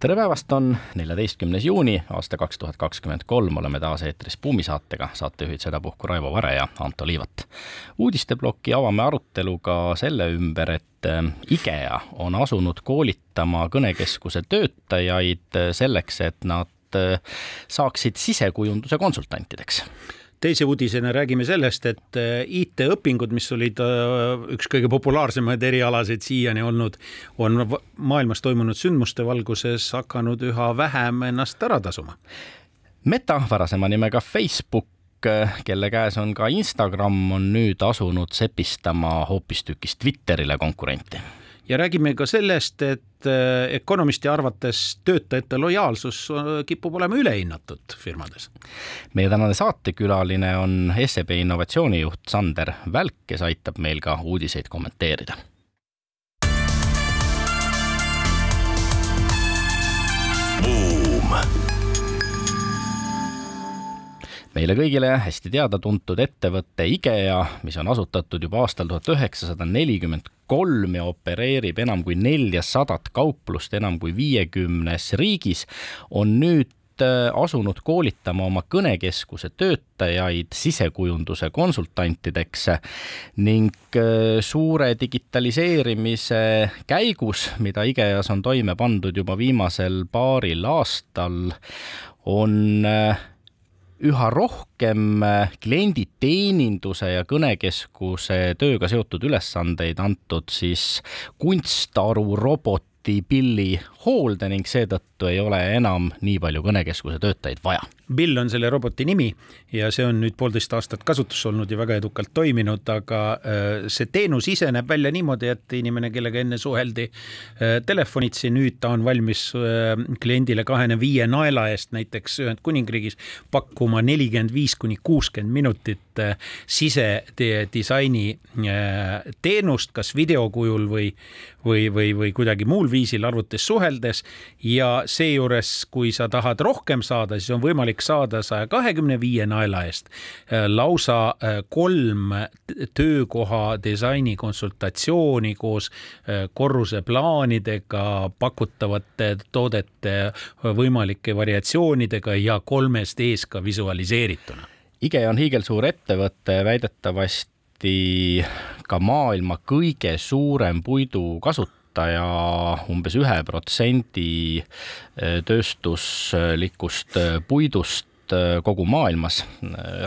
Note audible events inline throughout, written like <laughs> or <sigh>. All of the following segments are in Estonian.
tere päevast, on neljateistkümnes juuni aasta kaks tuhat kakskümmend kolm, oleme taas eetris Buumi saatega, saatejuhid sedapuhku Raivo Vare ja Anto Liivat. uudisteploki avame aruteluga selle ümber, et äh, IKEA on asunud koolitama kõnekeskuse töötajaid selleks, et nad äh, saaksid sisekujunduse konsultantideks teise uudisena räägime sellest, et äh, IT-õpingud, mis olid äh, üks kõige populaarsemaid erialasid siiani olnud, on maailmas toimunud sündmuste valguses hakanud üha vähem ennast ära tasuma. Meta, varasema nimega Facebook, äh, kelle käes on ka Instagram, on nüüd asunud sepistama hoopistükkis Twitterile konkurenti ja räägime ka sellest, et Economisti arvates töötajate lojaalsus kipub olema ülehinnatud firmades. meie tänane saatekülaline on SEB innovatsioonijuht Sander Välk, kes aitab meil ka uudiseid kommenteerida meile kõigile hästi teada-tuntud ettevõte IKEA, mis on asutatud juba aastal tuhat üheksasada nelikümmend kolm ja opereerib enam kui neljasadat kauplust enam kui viiekümnes riigis, on nüüd äh, asunud koolitama oma kõnekeskuse töötajaid sisekujunduse konsultantideks ning äh, suure digitaliseerimise käigus, mida IKEA-s on toime pandud juba viimasel paaril aastal, on äh, üha rohkem äh, klienditeeninduse ja kõnekeskuse tööga seotud ülesandeid antud siis kunstaru roboti pilli hoolde ning seetõttu ei ole enam nii palju kõnekeskuse töötajaid vaja. Bill on selle roboti nimi ja see on nüüd poolteist aastat kasutuses olnud ja väga edukalt toiminud, aga äh, see teenus ise näeb välja niimoodi, et inimene, kellega enne suheldi äh, telefonitsi, nüüd ta on valmis äh, kliendile kahekümne viie naela eest näiteks Ühendkuningriigis pakkuma nelikümmend viis kuni kuuskümmend minutit sisedisaini teenust, kas video kujul või, või, või, või kuidagi muul viisil arvutis suheldes ja seejuures, kui sa tahad rohkem saada, siis on võimalik saada saja kahekümne viie naela eest äh, lausa äh, kolm töökoha disaini konsultatsiooni koos äh, korruseplaanidega, pakutavate toodete võimalike variatsioonidega ja kolmes D-s ka visualiseerituna. IGE on hiigelsuur ettevõte, väidetavasti ka maailma kõige suurem puidu kasutaja umbes ühe protsendi tööstuslikust puidust äh, kogu maailmas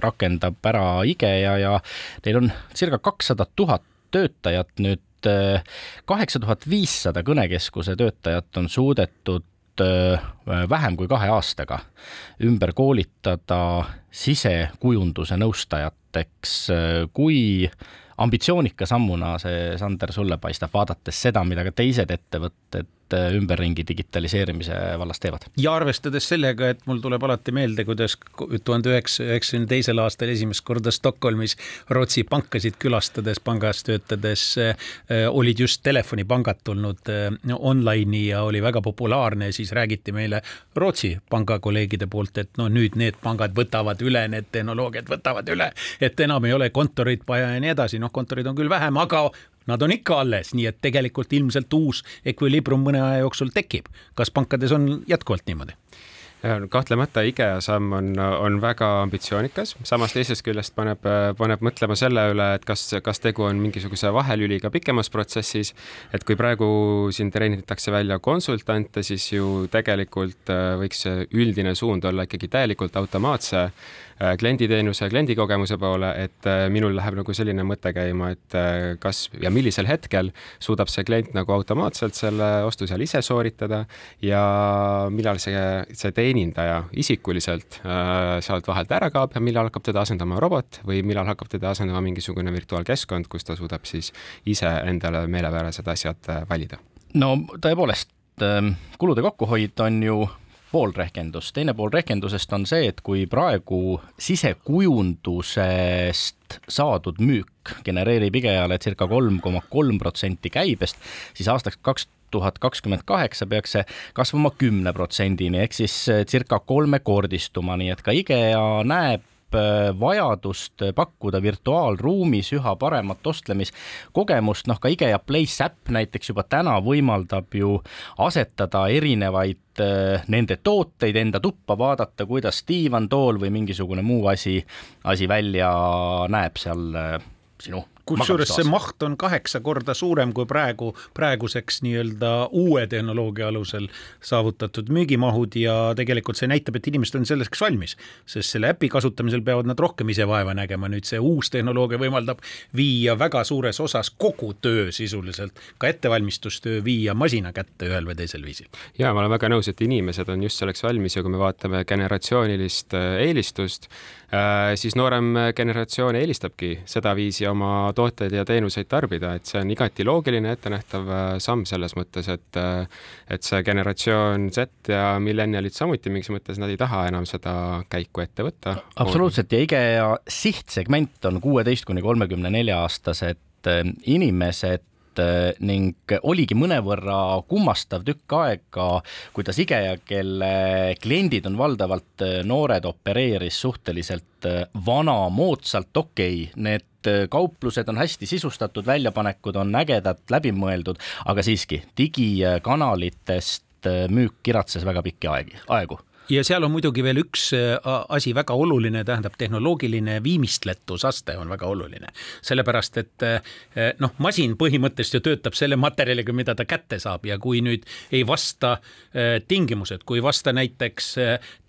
rakendab ära IKEA ja neil on circa kakssada tuhat töötajat nüüd äh, kaheksa tuhat viissada kõnekeskuse töötajat on suudetud äh, vähem kui kahe aastaga ümber koolitada sisekujunduse nõustajateks. kui ambitsioonika sammuna see, Sander, sulle paistab, vaadates seda, mida ka teised ettevõtted ümberringi digitaliseerimise vallas teevad. ja arvestades sellega, et mul tuleb alati meelde, kuidas tuhande üheksasaja üheksakümne teisel aastal esimest korda Stockholmis Rootsi pankasid külastades, pangas töötades äh, olid just telefonipangad tulnud äh, online'i ja oli väga populaarne, siis räägiti meile Rootsi panga kolleegide poolt, et no nüüd need pangad võtavad üle, need tehnoloogiad võtavad üle, et enam ei ole kontorit vaja ja nii edasi, noh, kontorid on küll vähem, aga nad on ikka alles, nii et tegelikult ilmselt uus ekvilibrum mõne aja jooksul tekib. kas pankades on jätkuvalt niimoodi? kahtlemata IKEA samm on, on väga ambitsioonikas, samas teisest küljest paneb, paneb mõtlema selle üle, et kas, kas tegu on mingisuguse vahelüliga pikemas protsessis. et kui praegu siin treenitakse välja konsultante, siis ju tegelikult äh, võiks see üldine suund olla ikkagi täielikult automaatse klienditeenuse, kliendikogemuse poole, et äh, minul läheb nagu selline mõte käima, et äh, kas ja millisel hetkel suudab see klient nagu automaatselt selle ostu seal ise sooritada ja millal see, see teenindaja isikuliselt sealt vahelt ära kaob ja millal hakkab teda asendama robot või millal hakkab teda asendama mingisugune virtuaalkeskkond, kus ta suudab siis ise endale meelepärased asjad valida. no tõepoolest, kulude kokkuhoid on ju pool rehkendust, teine pool rehkendusest on see, et kui praegu sisekujundusest saadud müük genereerib IKEA-le circa kolm koma kolm protsenti käibest, siis aastaks kaks tuhat kakskümmend kaheksa peaks see kasvama kümne protsendini ehk siis circa kolmekordistuma, nii et ka IKEA näeb vajadust pakkuda virtuaalruumis üha paremat ostlemiskogemust, noh ka IKEA Place äpp näiteks juba täna võimaldab ju asetada erinevaid äh, nende tooteid enda tuppa, vaadata, kuidas diivan, tool või mingisugune muu asi, asi välja näeb seal äh, sinu kusjuures see maht on kaheksa korda suurem kui praegu, praeguseks nii-öelda uue tehnoloogia alusel saavutatud müügimahud ja tegelikult see näitab, et inimesed on selleks valmis, sest selle äpi kasutamisel peavad nad rohkem ise vaeva nägema, nüüd see uus tehnoloogia võimaldab viia väga suures osas kogu töö sisuliselt, ka ettevalmistustöö viia masina kätte ühel või teisel viisil. ja ma olen väga nõus, et inimesed on just selleks valmis ja kui me vaatame generatsioonilist äh, eelistust, siis noorem generatsioon eelistabki sedaviisi oma tooteid ja teenuseid tarbida, et see on igati loogiline, ettenähtav äh, samm selles mõttes, et äh, et see generatsioon Z ja millenialid samuti mingis mõttes, nad ei taha enam seda käiku ette võtta. absoluutselt ja IKEA sihtsegment on kuueteist kuni kolmekümne nelja aastased äh, inimesed ning oligi mõnevõrra kummastav tükk aega, kuidas IKEA, kelle kliendid on valdavalt noored, opereeris suhteliselt vana, moodsalt okei. Okay,, need kauplused on hästi sisustatud, väljapanekud on ägedad, läbimõeldud, aga siiski digikanalitest müük kiratses väga pikki aegi, aegu ja seal on muidugi veel üks äh, asi väga oluline, tähendab tehnoloogiline viimistletusaste on väga oluline. sellepärast, et äh, noh, masin põhimõtteliselt ju töötab selle materjaliga, mida ta kätte saab ja kui nüüd ei vasta äh, tingimused, kui ei vasta näiteks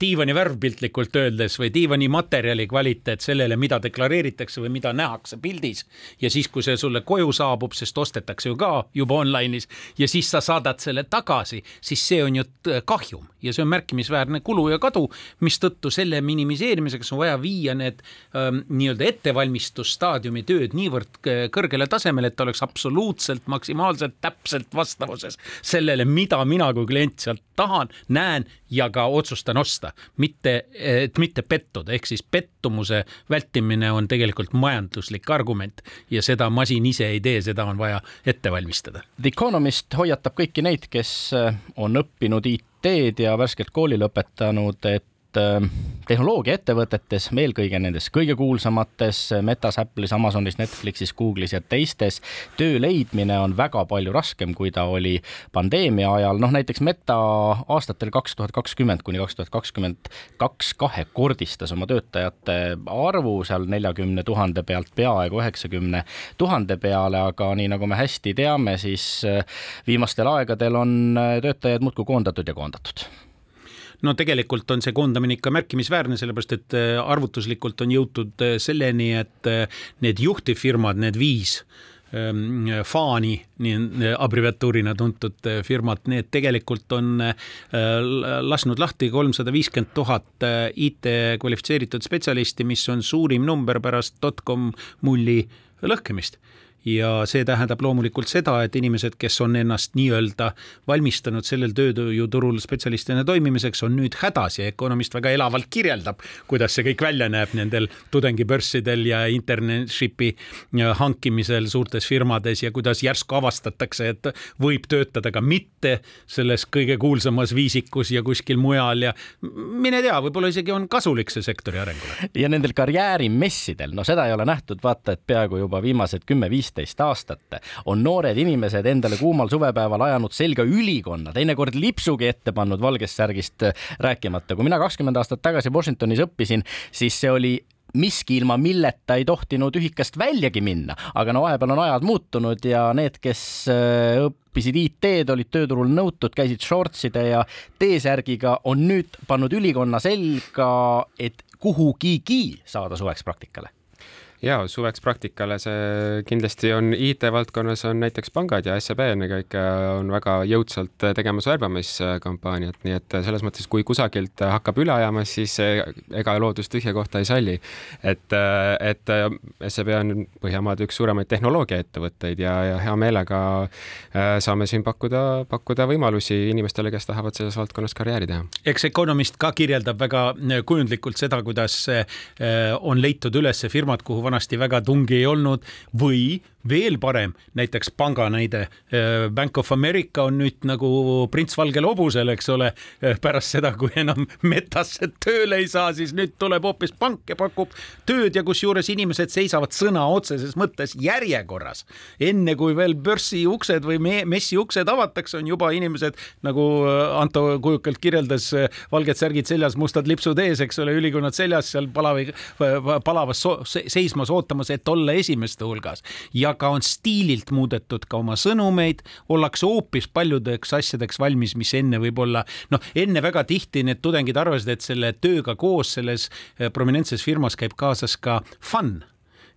diivani värv piltlikult öeldes või diivani materjali kvaliteet sellele, mida deklareeritakse või mida nähakse pildis ja siis, kui see sulle koju saabub, sest ostetakse ju ka juba online'is ja siis sa saadad selle tagasi, siis see on ju kahjum ja see on märkimisväärne kulu ja kadu, mistõttu selle minimiseerimiseks on vaja viia need ähm, nii-öelda ettevalmistusstaadiumi tööd niivõrd kõrgele tasemele, et ta oleks absoluutselt maksimaalselt täpselt vastavuses sellele, mida mina kui klient sealt tahan, näen ja ka otsustan osta, mitte, et mitte pettuda, ehk siis pettumuse vältimine on tegelikult majanduslik argument ja seda masin ise ei tee, seda on vaja ette valmistada. The Economist hoiatab kõiki neid, kes on õppinud IT teed ja värskelt kooli lõpetanud, et äh, tehnoloogiaettevõtetes, eelkõige nendes kõige kuulsamates Metas, Apple'is, Amazonis, Netflixis, Google'is ja teistes, töö leidmine on väga palju raskem, kui ta oli pandeemia ajal. noh, näiteks Meta aastatel kaks tuhat kakskümmend kuni kaks tuhat kakskümmend kaks kahekordistas oma töötajate arvu seal neljakümne tuhande pealt peaaegu üheksakümne tuhande peale, aga nii nagu me hästi teame, siis viimastel aegadel on töötajaid muudkui koondatud ja koondatud no tegelikult on see koondamine ikka märkimisväärne, sellepärast et äh, arvutuslikult on jõutud äh, selleni, et äh, need juhtivfirmad, need viis ähm, Faani, nii abreviatuurina tuntud firmad, need tegelikult on lasknud lahti kolmsada viiskümmend tuhat IT kvalifitseeritud spetsialisti, mis on suurim number pärast dotcom mulli lõhkemist ja see tähendab loomulikult seda, et inimesed, kes on ennast nii-öelda valmistanud sellel tööjõuturul spetsialistina toimimiseks, on nüüd hädas ja Economist väga elavalt kirjeldab, kuidas see kõik välja näeb nendel tudengibörssidel ja internetship'i hankimisel suurtes firmades ja kuidas järsku avastatakse, et võib töötada ka mitte selles kõige kuulsamas viisikus ja kuskil mujal ja mine tea, võib-olla isegi on kasulik see sektori arengule. ja nendel karjäärimessidel, no seda ei ole nähtud, vaata, et peaaegu juba viimased kümme-viis viisteist aastat. on noored inimesed endale kuumal suvepäeval ajanud selga ülikonna, teinekord lipsugi ette pannud valgest särgist rääkimata. kui mina kakskümmend aastat tagasi Washingtonis õppisin, siis see oli miski, ilma milleta ei tohtinud ühikast väljagi minna, aga no vahepeal on ajad muutunud ja need, kes äh, õppisid IT-d, olid tööturul nõutud, käisid shortside ja T-särgiga, on nüüd pannud ülikonna selga, et kuhugigi saada suveks praktikale ja suveks praktikale see kindlasti on IT-valdkonnas on näiteks pangad ja SEB ennekõike on väga jõudsalt tegemas värbamiskampaaniat, nii et selles mõttes, kui kusagilt hakkab üle ajama, siis ega loodus tühja kohta ei salli. et, et SEB on Põhjamaade üks suuremaid tehnoloogiaettevõtteid ja, ja hea meelega äh, saame siin pakkuda, pakkuda võimalusi inimestele, kes tahavad selles valdkonnas karjääri teha. eks Economist ka kirjeldab väga kujundlikult seda, kuidas äh, on leitud üles firmad, kuhu vanasti väga tungi ei olnud või veel parem, näiteks panga näide. Äh, Bank of America on nüüd nagu prints valgel hobusel, eks ole, äh, pärast seda, kui enam <laughs> metasse tööle ei saa, siis nüüd tuleb hoopis pank ja pakub tööd ja kusjuures inimesed seisavad sõna otseses mõttes järjekorras. enne kui veel börsi uksed või messi uksed avatakse, on juba inimesed nagu äh, Anto kujukalt kirjeldas, valged särgid seljas, mustad lipsud ees, eks ole, ülikonnad seljas, seal palavi, palavas seismas ootamas, et olla esimeste hulgas ja aga on stiililt muudetud ka oma sõnumeid, ollakse hoopis paljudeks asjadeks valmis, mis enne võib-olla noh, enne väga tihti need tudengid arvasid, et selle tööga koos selles eh, prominentses firmas käib kaasas ka fun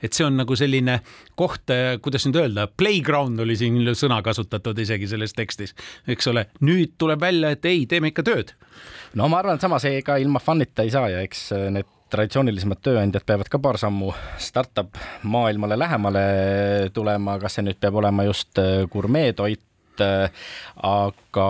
et see on nagu selline koht, eh, kuidas nüüd öelda, playground oli siin sõna kasutatud isegi selles tekstis, eks ole. nüüd tuleb välja, et ei, teeme ikka tööd. no ma arvan, et samas ega ilma fun'ita ei saa ja eks eh, need traditsioonilisemad tööandjad peavad ka paar sammu startup maailmale lähemale tulema, kas see nüüd peab olema just äh, gurmeetoit, äh, aga,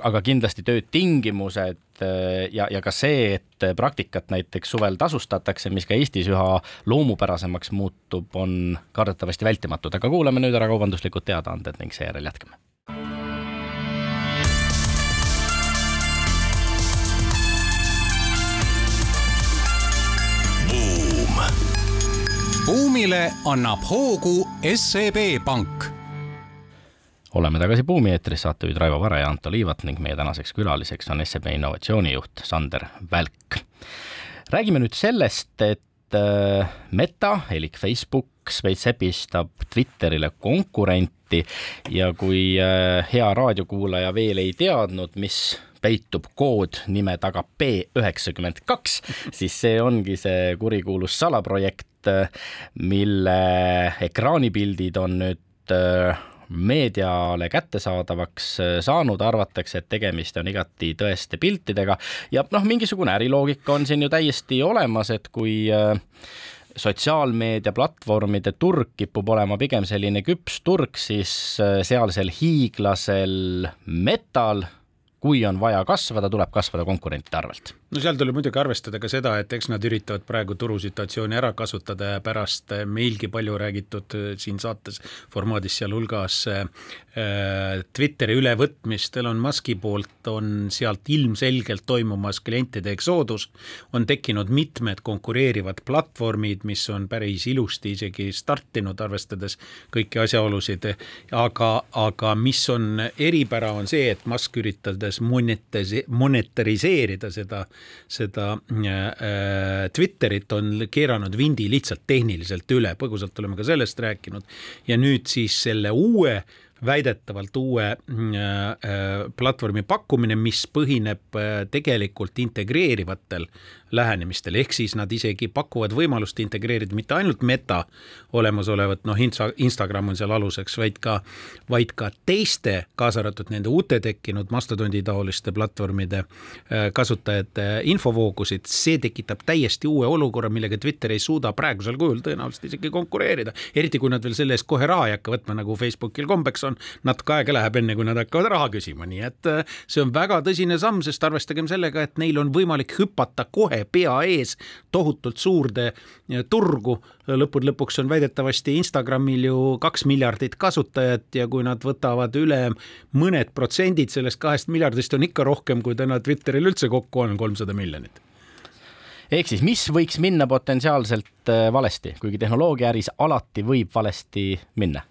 aga kindlasti töötingimused äh, ja, ja ka see, et praktikat näiteks suvel tasustatakse, mis ka Eestis üha loomupärasemaks muutub, on kardetavasti vältimatud, aga kuulame nüüd ära kaubanduslikud teadaanded ning seejärel jätkame buumile annab hoogu SEB Pank oleme tagasi Buumi eetris, saatejuhid Raivo Vare ja Anto Liivat ning meie tänaseks külaliseks on SEB innovatsioonijuht Sander Välk. räägime nüüd sellest, et äh, Meta elik Facebook veits epistab Twitterile konkurenti ja kui äh, hea raadiokuulaja veel ei teadnud, mis peitub kood nime taga B üheksakümmend kaks, siis see ongi see kurikuulus salaprojekt, mille ekraanipildid on nüüd äh, meediale kättesaadavaks äh, saanud, arvatakse, et tegemist on igati tõeste piltidega ja noh, mingisugune äriloogika on siin ju täiesti olemas, et kui äh, sotsiaalmeedia platvormide turg kipub olema pigem selline küps turg, siis sealsel hiiglasel metal kui on vaja kasvada, tuleb kasvada konkurentide arvelt. No seal tuleb muidugi arvestada ka seda, et eks nad üritavad praegu turusituatsiooni ära kasutada ja pärast meilgi palju räägitud äh, siin saates formaadis sealhulgas äh, Twitteri ülevõtmist Elon Musk'i poolt on sealt ilmselgelt toimumas klientide eksoodus, on tekkinud mitmed konkureerivad platvormid, mis on päris ilusti isegi startinud, arvestades kõiki asjaolusid, aga, aga mis on eripära, on see, et Musk üritades monetariseerida seda, seda äh, Twitterit, on keeranud vindi lihtsalt tehniliselt üle, põgusalt oleme ka sellest rääkinud. ja nüüd siis selle uue väidetavalt uue äh, äh, platvormi pakkumine, mis põhineb äh, tegelikult integreerivatel lähenemistel, ehk siis nad isegi pakuvad võimalust integreerida mitte ainult meta olemasolevat, noh, Instagram on seal aluseks, vaid ka, vaid ka teiste, kaasa arvatud nende uute tekkinud mastodondi taoliste platvormide kasutajate infovoogusid, see tekitab täiesti uue olukorra, millega Twitter ei suuda praegusel kujul tõenäoliselt isegi konkureerida. eriti kui nad veel selle eest kohe raha ei hakka võtma, nagu Facebookil kombeks on, natuke aega läheb, enne kui nad hakkavad raha küsima, nii et äh, see on väga tõsine samm, sest arvestagem sellega, et neil on võimalik hüpata kohe pea ees tohutult suurde äh, turgu. lõppude lõpuks on väidetavasti Instagramil ju kaks miljardit kasutajat ja kui nad võtavad üle mõned protsendid sellest kahest miljardist, on ikka rohkem, kui täna Twitteril üldse kokku on, kolmsada miljonit. Ehk siis, mis võiks minna potentsiaalselt äh, valesti, kuigi tehnoloogiaäris alati võib valesti minna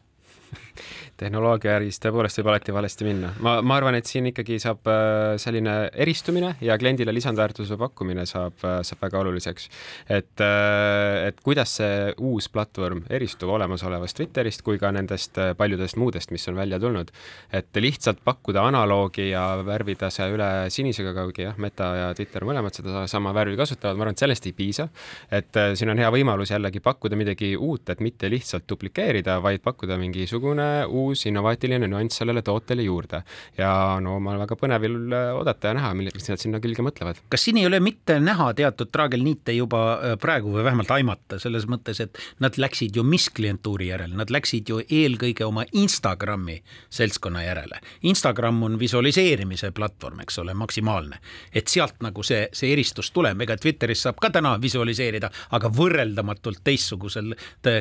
<laughs> tehnoloogiaäris tõepoolest võib alati valesti minna. ma, ma arvan, et siin ikkagi saab äh, selline eristumine ja kliendile lisandväärtuse pakkumine saab, äh, saab väga oluliseks. et, äh, et kuidas see uus platvorm eristub olemasolevast Twitterist kui ka nendest paljudest muudest, mis on välja tulnud. et lihtsalt pakkuda analoogi ja värvida see üle sinisega, kuigi jah, Meta ja Twitter mõlemad sedasama värvi kasutavad, ma arvan, et sellest ei piisa. et siin on hea võimalus jällegi pakkuda midagi uut, et mitte lihtsalt duplikeerida, vaid pakkuda mingisugune uus uus innovaatiline nüanss sellele tootele juurde. ja no ma olen väga põnevil äh, oodata ja näha, mis nad sinna külge mõtlevad. kas siin ei ole mitte näha teatud traagelniite juba äh, praegu või vähemalt aimata selles mõttes, et nad läksid ju mis klientuuri järele, nad läksid ju eelkõige oma Instagrami seltskonna järele. Instagram on visualiseerimise platvorm, eks ole, maksimaalne. et sealt nagu see, see eristus tuleb, ega Twitteris saab ka täna visualiseerida, aga võrreldamatult teistsugusel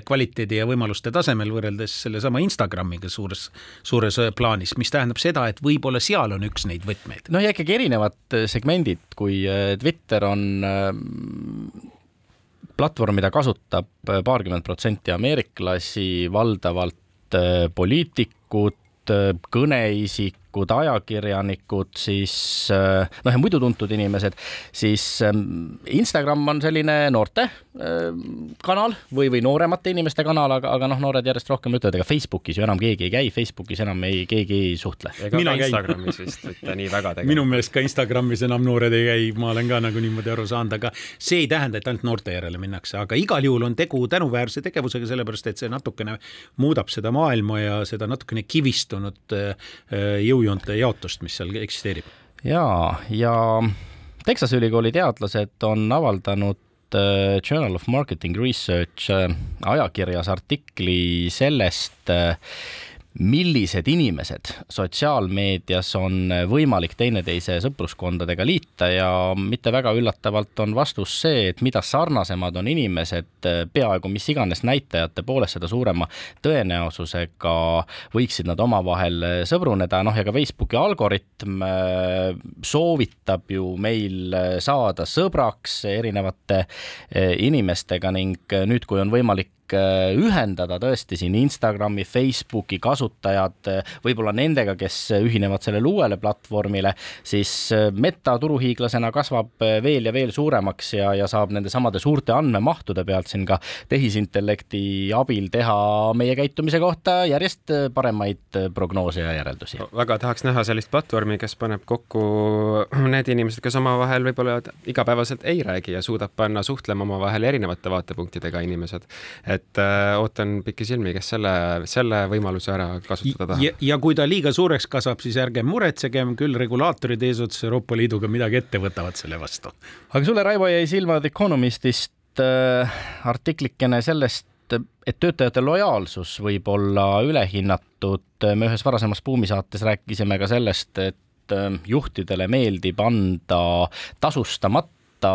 kvaliteedi ja võimaluste tasemel võrreldes sellesama Instagramiga suures, suures äh, plaanis, mis tähendab seda, et võib-olla seal on üks neid võtmeid. no ja ikkagi erinevad äh, segmendid, kui äh, Twitter on platvorm, mida kasutab paarkümmend protsenti ameeriklasi, valdavalt poliitikud, kõneisik, poliitikud, ajakirjanikud, siis äh, noh, ja muidu tuntud inimesed, siis ähm, Instagram on selline noorte äh, kanal või, või nooremate inimeste kanal, aga, aga noh, noored järjest rohkem ütlevad, ega Facebookis ju enam keegi ei käi, Facebookis enam ei, keegi ei suhtle. ega Mina ka Instagramis vist mitte nii väga tegelikult. minu meelest ka Instagramis enam noored ei käi, ma olen ka nagu niimoodi aru saanud, aga see ei tähenda, et ainult noorte järele minnakse, aga igal juhul on tegu tänuväärse tegevusega, sellepärast et see natukene muudab seda maailma ja seda natukene kivistunud äh, jõujoont joonte jaotust, mis seal eksisteerib. jaa, ja Texase ülikooli teadlased on avaldanud äh, Journal of Marketing Research äh, ajakirjas artikli sellest, äh, millised inimesed sotsiaalmeedias on võimalik teineteise sõpruskondadega liita ja mitte väga üllatavalt on vastus see, et mida sarnasemad on inimesed peaaegu mis iganes näitajate poolest, seda suurema tõenäosusega võiksid nad omavahel sõbruneda, noh ja ka Facebooki algoritm äh, soovitab ju meil saada sõbraks erinevate äh, inimestega ning nüüd, kui on võimalik Äh, ühendada tõesti siin Instagrami, Facebooki kasutajad, äh, võib-olla nendega, kes ühinevad sellele uuele platvormile, siis äh, Meta turuhiiglasena kasvab veel ja veel suuremaks ja, ja saab nende samade suurte andmemahtude pealt siin ka tehisintellekti abil teha meie käitumise kohta järjest paremaid prognoose ja järeldusi. väga tahaks näha sellist platvormi, kes paneb kokku need inimesed, kes omavahel võib-olla igapäevaselt ei räägi ja suudab panna suhtlema omavahel erinevate vaatepunktidega inimesed et äh, ootan pikisilmi, kes selle, selle võimaluse ära kasutada tahab. ja kui ta liiga suureks kasvab, siis ärgem muretsegem, küll regulaatorid eesotsas Euroopa Liiduga midagi ette võtavad selle vastu. aga sulle, Raivo, jäi silma The Economistist äh, artiklikene sellest, et töötajate lojaalsus võib olla ülehinnatud. me ühes varasemas Buumi saates rääkisime ka sellest, et äh, juhtidele meeldib anda tasustamata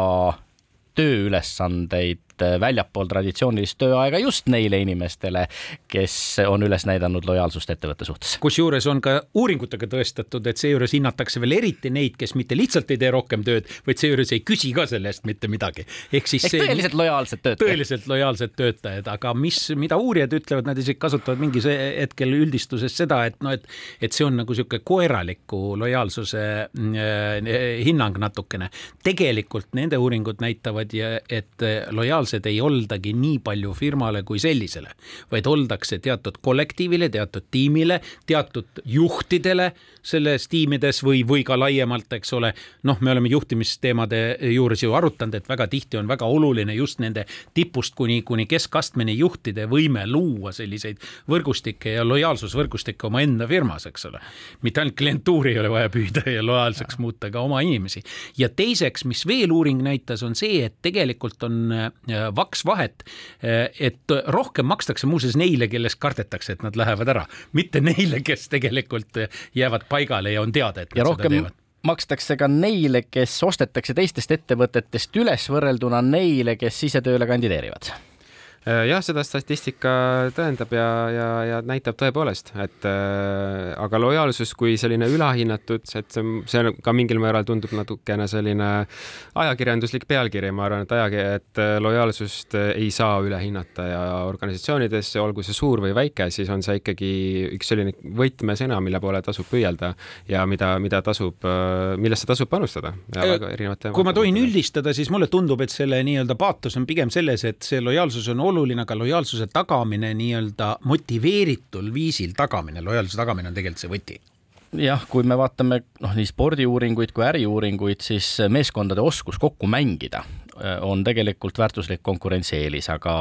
tööülesandeid äh, väljapool traditsioonilist tööaega just neile inimestele, kes on üles näidanud lojaalsust ettevõtte suhtes. kusjuures on ka uuringutega tõestatud, et seejuures hinnatakse veel eriti neid, kes mitte lihtsalt ei tee rohkem tööd, vaid seejuures ei küsi ka selle eest mitte midagi. ehk siis ehk see, tõeliselt lojaalsed töötajad. tõeliselt lojaalsed töötajad, aga mis, mida uurijad ütlevad, nad isegi kasutavad mingis hetkel üldistuses seda, et noh, et, et see on nagu niisugune koeraliku lojaalsuse äh, hinnang natukene. tegelikult nende uuringud näitavad, et eh, lojaalsed ei oldagi nii palju firmale kui sellisele, vaid oldakse teatud kollektiivile, teatud tiimile, teatud juhtidele selles tiimides või, või ka laiemalt, eks ole. noh, me oleme juhtimisteemade juures ju arutanud, et väga tihti on väga oluline just nende tipust kuni, kuni keskastmeni juhtide võime luua selliseid võrgustikke ja lojaalsusvõrgustikke omaenda firmas, eks ole. mitte ainult klientuuri ei ole vaja püüda ja lojaalseks muuta ka oma inimesi. ja teiseks, mis veel uuring näitas, on see, et tegelikult on vaks vahet, äh, et rohkem makstakse muuseas neile, kellest kardetakse, et nad lähevad ära, mitte neile, kes tegelikult jäävad paigale ja on teada, et ja rohkem makstakse ka neile, kes ostetakse teistest ettevõtetest üles, võrrelduna neile, kes sisetööle kandideerivad. Äh, jah, seda statistika tõendab ja, ja, ja näitab tõepoolest, et äh, aga lojaalsus kui selline ülahinnatud, et see, see ka mingil määral tundub natukene selline ajakirjanduslik pealkiri, ma arvan, et aja, et äh, lojaalsust äh, ei saa üle hinnata ja organisatsioonides, olgu see suur või väike, siis on see ikkagi üks selline võtmesõna, mille poole tasub püüelda ja mida, mida tasub, millesse tasub panustada. kui ma tohin üldistada, siis mulle tundub, et selle nii-öelda paatos on pigem selles, et see lojaalsus on oluline oluline, aga lojaalsuse tagamine nii-öelda motiveeritul viisil tagamine, lojaalsuse tagamine on tegelikult see võti. Jah, kui me vaatame noh, nii spordiuuringuid kui äriuuringuid, siis meeskondade oskus kokku mängida äh, on tegelikult väärtuslik konkurentsieelis, aga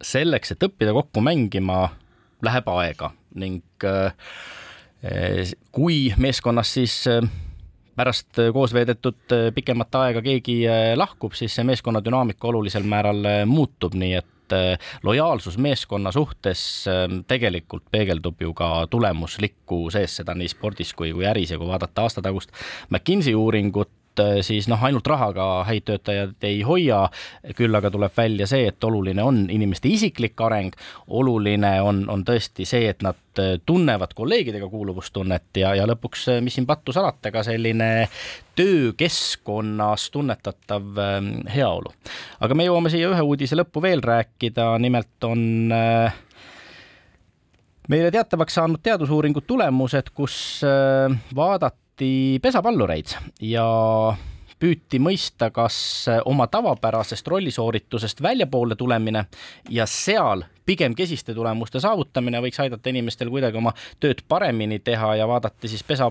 selleks, et õppida kokku mängima, läheb aega ning äh, kui meeskonnas siis äh, pärast koos veedetud pikemat aega keegi lahkub, siis see meeskonna dünaamika olulisel määral muutub, nii et et äh, lojaalsus meeskonna suhtes ähm, tegelikult peegeldub ju ka tulemuslikku sees, seda nii spordis kui, kui äris ja kui vaadata aastatagust McKinsey uuringut, siis noh, ainult rahaga häid töötajaid ei hoia, küll aga tuleb välja see, et oluline on inimeste isiklik areng, oluline on, on tõesti see, et nad äh, tunnevad kolleegidega kuuluvustunnet ja, ja lõpuks, mis siin pattu salata, ka selline töökeskkonnas tunnetatav heaolu. aga me jõuame siia ühe uudise lõppu veel rääkida, nimelt on meile teatavaks saanud teadusuuringu tulemused, kus äh, vaadati pesapallureid ja püüti mõista, kas oma tavapärasest rollisooritusest väljapoole tulemine ja seal pigem kesiste tulemuste saavutamine võiks aidata inimestel kuidagi oma tööd paremini teha ja vaadati siis pesa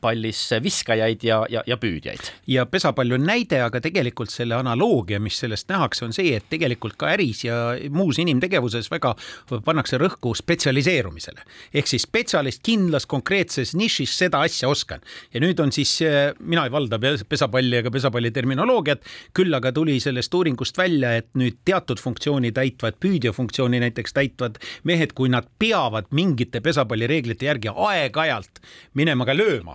pallis viskajaid ja, ja, ja püüdjaid. ja pesapall on näide, aga tegelikult selle analoogia, mis sellest nähakse, on see, et tegelikult ka äris ja muus inimtegevuses väga pannakse rõhku spetsialiseerumisele. ehk siis spetsialist kindlas konkreetses nišis seda asja oskan. ja nüüd on siis, mina ei valda pesapalli ega pesapalli terminoloogiat, küll aga tuli sellest uuringust välja, et nüüd teatud funktsiooni täitvad, püüdja funktsiooni näiteks täitvad mehed, kui nad peavad mingite pesapallireeglite järgi aeg-ajalt minema ka lööma,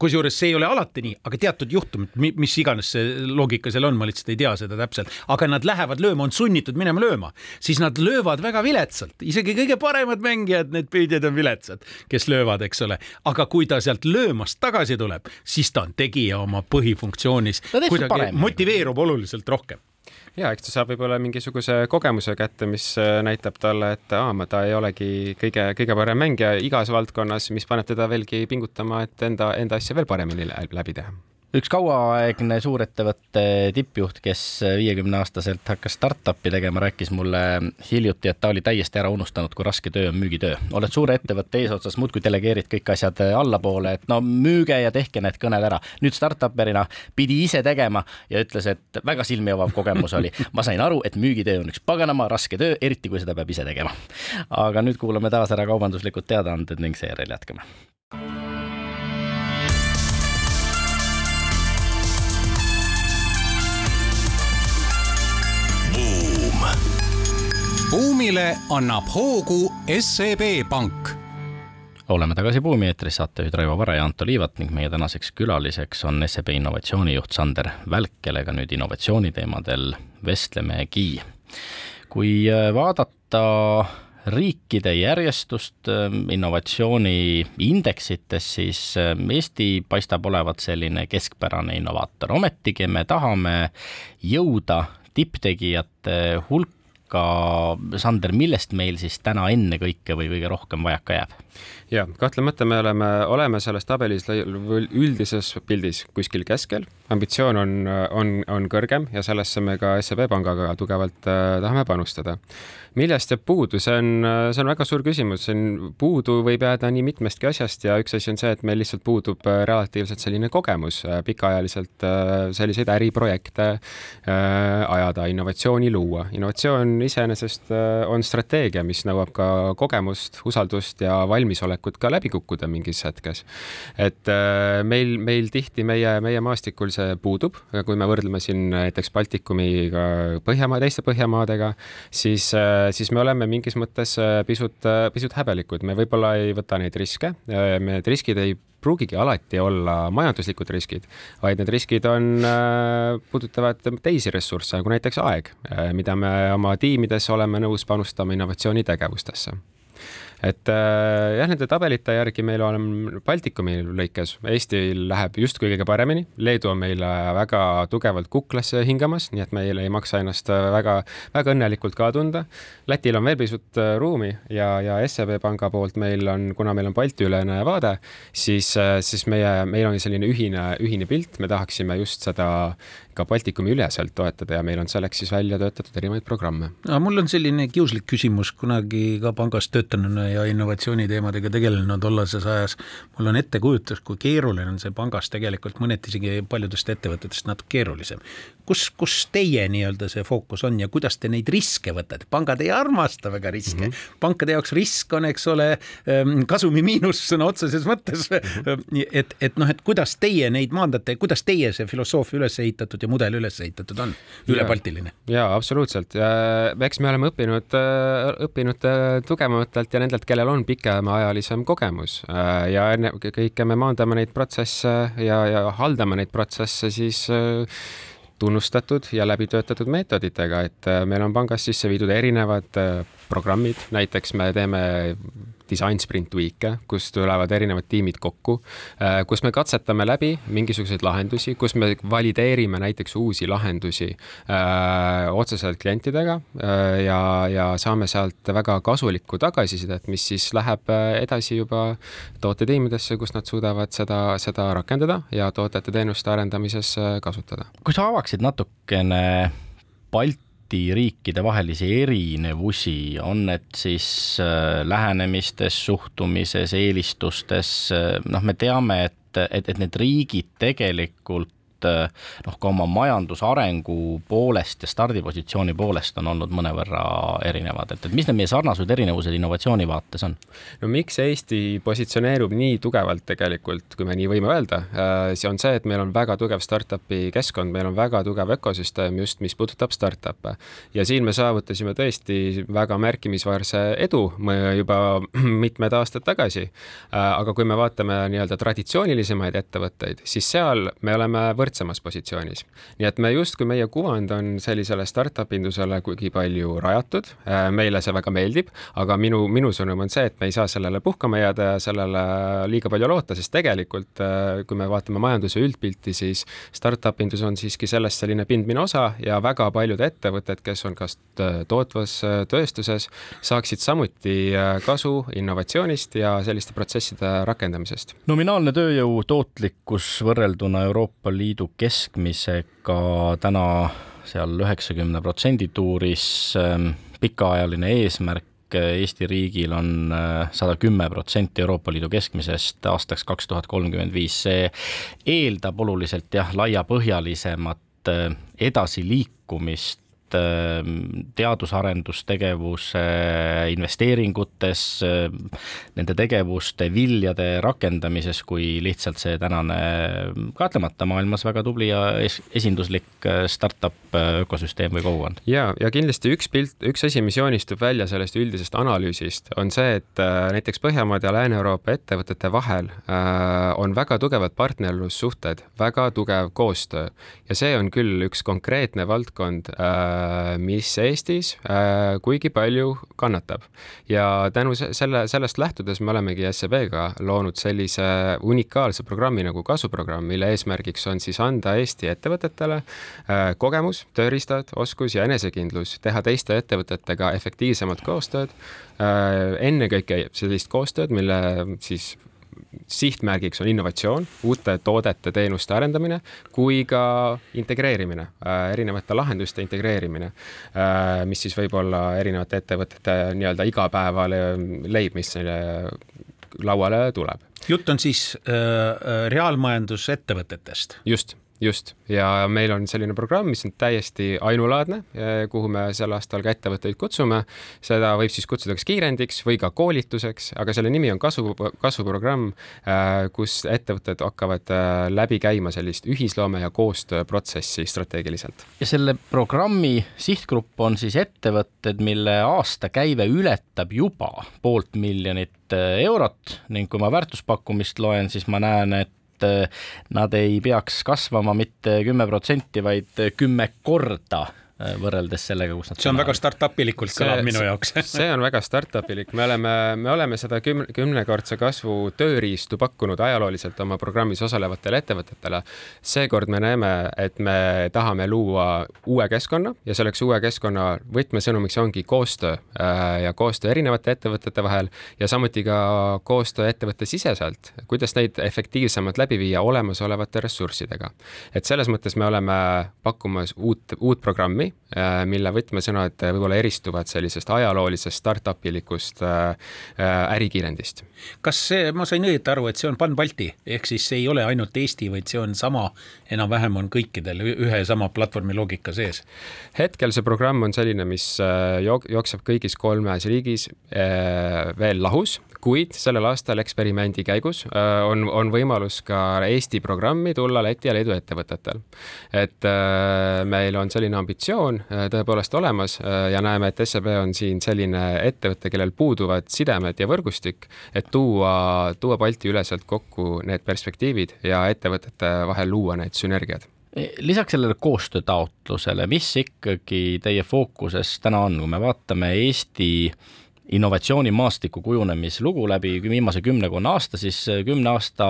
kusjuures see ei ole alati nii, aga teatud juhtumid, mis iganes see loogika seal on, ma lihtsalt ei tea seda täpselt, aga nad lähevad lööma, on sunnitud minema lööma, siis nad löövad väga viletsalt, isegi kõige paremad mängijad, need püüdjad on viletsad, kes löövad, eks ole, aga kui ta sealt löömast tagasi tuleb, siis ta on tegija oma põhifunktsioonis, kuidagi motiveerub oluliselt rohkem ja eks ta saab võib-olla mingisuguse kogemuse kätte, mis äh, näitab talle, et aa, ta ei olegi kõige, kõige parem mängija igas valdkonnas, mis paneb teda veelgi pingutama, et enda, enda asja veel paremini läbi teha üks kauaaegne suurettevõtte tippjuht, kes viiekümne aastaselt hakkas startup'i tegema, rääkis mulle hiljuti, et ta oli täiesti ära unustanud, kui raske töö on müügitöö. oled suure ettevõtte eesotsas, muudkui delegeerid kõik asjad allapoole, et no müüge ja tehke need kõned ära. nüüd startup'erina pidi ise tegema ja ütles, et väga silmi avav kogemus oli. ma sain aru, et müügitöö on üks paganama raske töö, eriti kui seda peab ise tegema. aga nüüd kuulame taas ära kaubanduslikud teadaanded ning seejärel jätkame. Buumile annab hoogu SEB Pank oleme tagasi Buumi eetris, saatejuhid Raivo Vare ja Anto Liivat ning meie tänaseks külaliseks on SEB innovatsioonijuht Sander Välk, kellega nüüd innovatsiooniteemadel vestlemegi. kui äh, vaadata riikide järjestust äh, innovatsiooniindeksites, siis äh, Eesti paistab olevat selline keskpärane innovaator, ometigi me tahame jõuda tipptegijate hulka aga Sander, millest meil siis täna ennekõike või kõige rohkem vajaka jääb? Ja kahtlemata me oleme, oleme selles tabelis üldises pildis kuskil keskel, ambitsioon on, on, on kõrgem ja sellesse me ka SEB Pangaga tugevalt äh, tahame panustada. Millest jääb puudu, see on, see on väga suur küsimus, see on puudu võib jääda nii mitmestki asjast ja üks asi on see, et meil lihtsalt puudub äh, relatiivselt selline kogemus äh, pikaajaliselt selliseid äriprojekte ajada, innovatsiooni luua. innovatsioon iseenesest on strateegia, mis nõuab ka kogemust, usaldust ja valmisolekut ka läbi kukkuda mingis hetkes. et meil, meil tihti meie, meie maastikul see puudub, kui me võrdleme siin näiteks Baltikumiga Põhjamaa, teiste Põhjamaadega, siis siis me oleme mingis mõttes äh, pisut, äh, pisut häbelikud, me võib-olla ei võta neid riske, äh, need riskid ei pruugigi alati olla majanduslikud riskid, vaid need riskid on, puudutavad teisi ressursse, nagu näiteks aeg, mida me oma tiimides oleme nõus panustama innovatsioonitegevustesse et äh, jah, nende tabelite järgi meil on Baltikumi lõikes, Eestil läheb justkui kõige paremini, Leedu on meile väga tugevalt kuklasse hingamas, nii et meil ei maksa ennast väga, väga õnnelikult ka tunda. Lätil on veel pisut äh, ruumi ja, ja SEB panga poolt meil on, kuna meil on Balti-ülene vaade, siis, äh, siis meie, meil on selline ühine, ühine pilt, me tahaksime just seda ka Baltikumi üleselt toetada ja meil on selleks siis välja töötatud erinevaid programme. mul on selline kiuslik küsimus, kunagi ka pangas töötanuna ja innovatsiooniteemadega tegelenud tollases ajas, mul on ettekujutus, kui keeruline on see pangas tegelikult mõneti isegi paljudest ettevõtetest natuke keerulisem. kus, kus teie nii-öelda see fookus on ja kuidas te neid riske võtate, pangad ei armasta väga riske mm, -hmm. pankade jaoks risk on, eks ole, ähm, kasumi miinus sõna otseses mõttes mm. -hmm. et, et noh, et kuidas teie neid maandate, kuidas teie see filosoofia üles ehitatud ja mudel üles ehitatud on, ülebaltiline? jaa, absoluutselt. Ja eks me oleme õppinud, õppinud tugevamatelt ja nendelt, kellel on pikemaajalisem kogemus. Ja ennekõike me maandame neid protsesse ja, ja haldame neid protsesse siis tunnustatud ja läbitöötatud meetoditega, et meil on pangas sisse viidud erinevad programmid, näiteks me teeme Design Sprint Week'e, kus tulevad erinevad tiimid kokku, äh, kus me katsetame läbi mingisuguseid lahendusi, kus me valideerime näiteks uusi lahendusi öö, äh, otseselt klientidega öö, äh, ja, ja saame sealt väga kasulikku tagasisidet, mis siis läheb edasi juba tootetiimidesse, kus nad suudavad seda, seda rakendada ja tootete-teenuste arendamises kasutada. kui sa avaksid natukene Balti Balti riikide vahelisi erinevusi, on need siis äh, lähenemistes, suhtumises, eelistustes, äh, noh, me teame, et, et, et need riigid tegelikult Eh, noh, ka oma majandusarengu poolest ja stardipositsiooni poolest on olnud mõnevõrra erinevad, et, et mis need meie sarnasused, erinevused innovatsiooni vaates on? no miks Eesti positsioneerub nii tugevalt tegelikult, kui me nii võime öelda, eh, see on see, et meil on väga tugev startup'i keskkond, meil on väga tugev ökosüsteem just, mis puudutab startup'e. ja siin me saavutasime tõesti väga märkimisväärse edu juba <clears throat> mitmed aastad tagasi. Eh, aga kui me vaatame nii-öelda traditsioonilisemaid ettevõtteid, siis seal me oleme võrd-, võrdsemas positsioonis. nii et me justkui, meie kuvand on sellisele startup indusele kuigi palju rajatud, äh, meile see väga meeldib, aga minu, minu sõnum on see, et me ei saa sellele puhkama jääda ja sellele liiga palju loota, sest tegelikult äh, kui me vaatame majanduse üldpilti, siis startup indus on siiski sellest selline pindmine osa ja väga paljud ettevõtted, kes on kas tootvas äh, tööstuses, saaksid samuti kasu innovatsioonist ja selliste protsesside rakendamisest. nominaalne tööjõu tootlikkus võrrelduna Euroopa Liidu Liidu keskmisega täna seal üheksakümne protsendi tuuris. Ähm, pikaajaline eesmärk Eesti riigil on äh, sada kümme protsenti Euroopa Liidu keskmisest aastaks kaks tuhat kolmkümmend viis. see eeldab oluliselt jah, laiapõhjalisemat äh, edasiliikumist Ähm, teadus-arendustegevuse investeeringutes, ähm, nende tegevuste viljade rakendamises, kui lihtsalt see tänane kahtlemata maailmas väga tubli ja esinduslik startup ökosüsteem või kogukond. ja, ja kindlasti üks pilt, üks asi, mis joonistub välja sellest üldisest analüüsist, on see, et näiteks Põhjamaade ja Lääne-Euroopa ettevõtete vahel on väga tugevad partnerlussuhted, väga tugev koostöö ja see on küll üks konkreetne valdkond Äh, mis Eestis äh, kuigi palju kannatab. ja tänu selle, sellest lähtudes me olemegi SEB-ga loonud sellise unikaalse programmi nagu kasuprogramm, mille eesmärgiks on siis anda Eesti ettevõtetele äh, kogemus, tööriistad, oskus ja enesekindlus teha teiste ettevõtetega efektiivsemat koostööd, ennekõike sellist koostööd, mille siis sihtmärgiks on innovatsioon, uute toodete, teenuste arendamine, kui ka integreerimine, äh, erinevate lahenduste integreerimine, äh, mis siis võib olla erinevate ettevõtete nii-öelda igapäevale leib, mis lauale tuleb. jutt on siis äh, äh reaalmajandusettevõtetest? just just, ja meil on selline programm, mis on täiesti ainulaadne, kuhu me sel aastal ka ettevõtteid kutsume. seda võib siis kutsuda kas kiirendiks või ka koolituseks, aga selle nimi on kasvu, kasvuprogramm, kus ettevõtted hakkavad läbi käima sellist ühisloome ja koostööprotsessi strateegiliselt. ja selle programmi sihtgrupp on siis ettevõtted, mille aastakäive ületab juba poolt miljonit eurot ning kui ma väärtuspakkumist loen, siis ma näen, et nad ei peaks kasvama mitte kümme protsenti, vaid kümme korda. Äh, võrreldes sellega, kus nad see on väga startup ilikult kõlab minu jaoks <laughs> see on väga startup ilik, me oleme, me oleme seda kümne, kümnekordse kasvu tööriistu pakkunud ajalooliselt oma programmis osalevatele ettevõtetele. seekord me näeme, et me tahame luua uue keskkonna ja selleks uue keskkonna võtmesõnumiks ongi koostöö äh, ja koostöö erinevate ettevõtete vahel ja samuti ka koostöö ettevõtte siseselt, kuidas neid efektiivsemalt läbi viia olemasolevate ressurssidega. et selles mõttes me oleme pakkumas uut, uut programmi, Äh, mille võtmesõnad võib-olla eristuvad sellisest ajaloolisest startup ilikust äh, äh, ärikiirendist. kas see, ma sain õieti aru, et see on Pan-Balti, ehk siis see ei ole ainult Eesti, vaid see on sama, enam-vähem on kõikidel ühe ja sama platvormi loogika sees? hetkel see programm on selline, mis jookseb kõigis kolmes riigis veel lahus kuid sellel aastal eksperimendi käigus äh, on, on võimalus ka Eesti programmi tulla Läti ja Leedu ettevõtetel. et äh, meil on selline ambitsioon äh, tõepoolest olemas ja näeme, et SEB on siin selline ettevõte, kellel puuduvad sidemed ja võrgustik, et tuua, tuua Balti üleselt kokku need perspektiivid ja ettevõtete vahel luua need sünergiad. Lisaks sellele koostöötaotlusele, mis ikkagi teie fookuses täna on, kui me vaatame Eesti innovatsioonimaastiku kujunemislugu läbi viimase kümmekonna aasta, siis äh, kümne aasta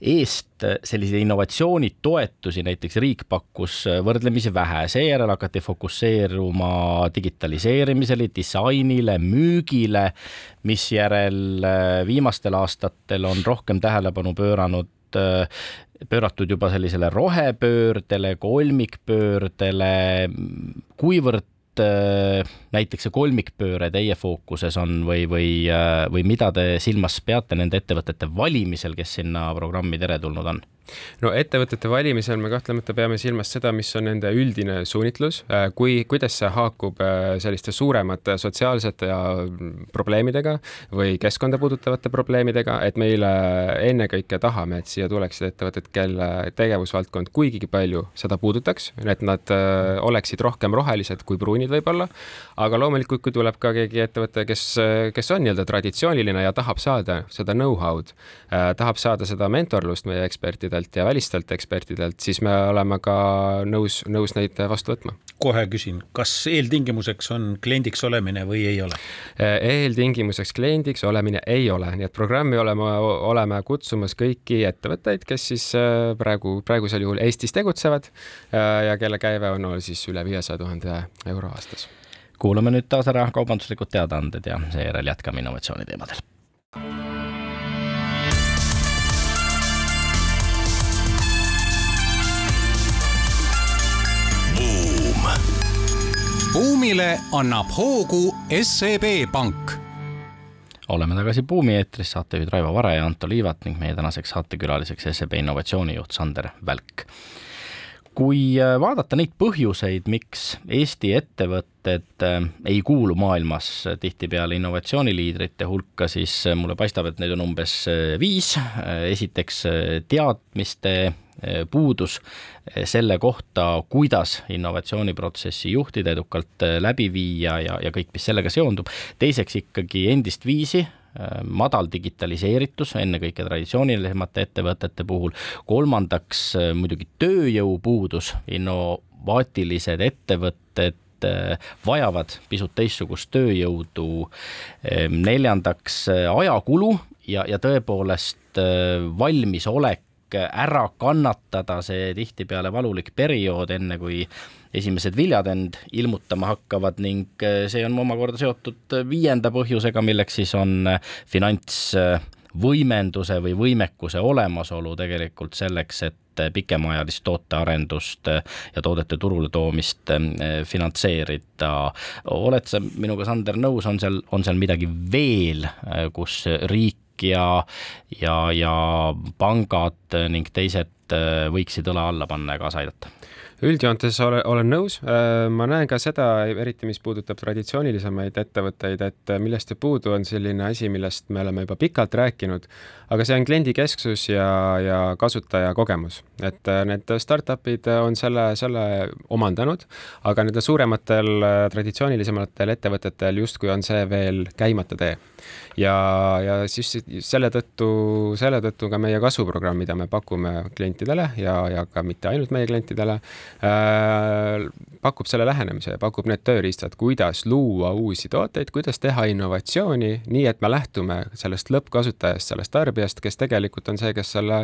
eest äh, selliseid innovatsioonitoetusi näiteks riik pakkus äh, võrdlemisi vähe, seejärel hakati fokusseeruma digitaliseerimisele, disainile, müügile, misjärel viimastel aastatel on rohkem tähelepanu pööranud pööratud juba sellisele rohepöördele, kolmikpöördele, kuivõrd Äh, näiteks see kolmikpööre teie fookuses on või, või, äh, või mida te silmas peate nende ettevõtete valimisel, kes sinna programmi teretulnud on? no ettevõtete valimisel me kahtlemata peame silmas seda, mis on nende üldine suunitlus, äh, kui, kuidas see haakub selliste suuremate sotsiaalsete ja probleemidega või keskkonda puudutavate probleemidega, et meile ennekõike tahame, et siia tuleksid ettevõtted, kelle tegevusvaldkond kuigigi palju seda puudutaks, et nad oleksid rohkem rohelised kui pruunid võib-olla, aga loomulikult, kui tuleb ka keegi ettevõte, kes, kes on nii-öelda traditsiooniline ja tahab saada seda know-how'd, tahab saada seda mentorlust meie ekspertidelt, ja välistelt ekspertidelt, siis me oleme ka nõus, nõus neid vastu võtma. kohe küsin, kas eeltingimuseks on kliendiks olemine või ei ole? eeltingimuseks kliendiks olemine ei ole, nii et programmi oleme, oleme kutsumas kõiki ettevõtteid, kes siis äh, praegu, praegusel juhul Eestis tegutsevad äh, ja kelle käive on siis üle viiesaja tuhande euro aastas kuulame nüüd taas ära kaubanduslikud teadaanded ja seejärel jätkame innovatsiooni teemadel. buumile annab hoogu SEB Pank oleme tagasi Buumi eetris, saatejuhid Raivo Vare ja Anto Liivat ning meie tänaseks saatekülaliseks SEB innovatsioonijuht Sander Välk. Kui äh, vaadata neid põhjuseid, miks Eesti ettevõtted äh, ei kuulu maailmas tihtipeale innovatsiooniliidrite hulka, siis äh, mulle paistab, et neid on umbes viis. esiteks teadmiste puudus selle kohta, kuidas innovatsiooniprotsessi juhtida, edukalt läbi viia ja, ja kõik, mis sellega seondub. teiseks ikkagi endist viisi, madal digitaliseeritus, ennekõike traditsioonilisemate ettevõtete puhul. kolmandaks muidugi tööjõupuudus, innovaatilised ettevõtted vajavad pisut teistsugust tööjõudu. neljandaks ajakulu ja, ja tõepoolest valmisolek ära kannatada see tihtipeale valulik periood, enne kui esimesed viljad end ilmutama hakkavad ning äh, see on omakorda seotud viienda põhjusega, milleks siis on äh, finantsvõimenduse või võimekuse olemasolu tegelikult selleks, et pikemaajalist tootearendust ja toodete turule toomist finantseerida. oled sa minuga, Sander, nõus, on seal, on seal midagi veel, kus riik ja, ja, ja pangad ning teised võiksid õla alla panna ja kaasa aidata? Üldjoontes ole, olen nõus, ma näen ka seda, eriti mis puudutab traditsioonilisemaid ettevõtteid, et millest jääb puudu, on selline asi, millest me oleme juba pikalt rääkinud, aga see on kliendikesksus ja, ja kasutajakogemus. et need startup'id on selle, selle omandanud, aga nendel suurematel traditsioonilisematel ettevõtetel justkui on see veel käimata tee ja, ja siis selle tõttu, selle tõttu ka meie kasvuprogramm, mida me pakume klientidele ja, ja ka mitte ainult meie klientidele äh,, pakub selle lähenemise pakub need tööriistad, kuidas luua uusi tooteid, kuidas teha innovatsiooni, nii et me lähtume sellest lõppkasutajast, sellest tarbijast, kes tegelikult on see, kes selle,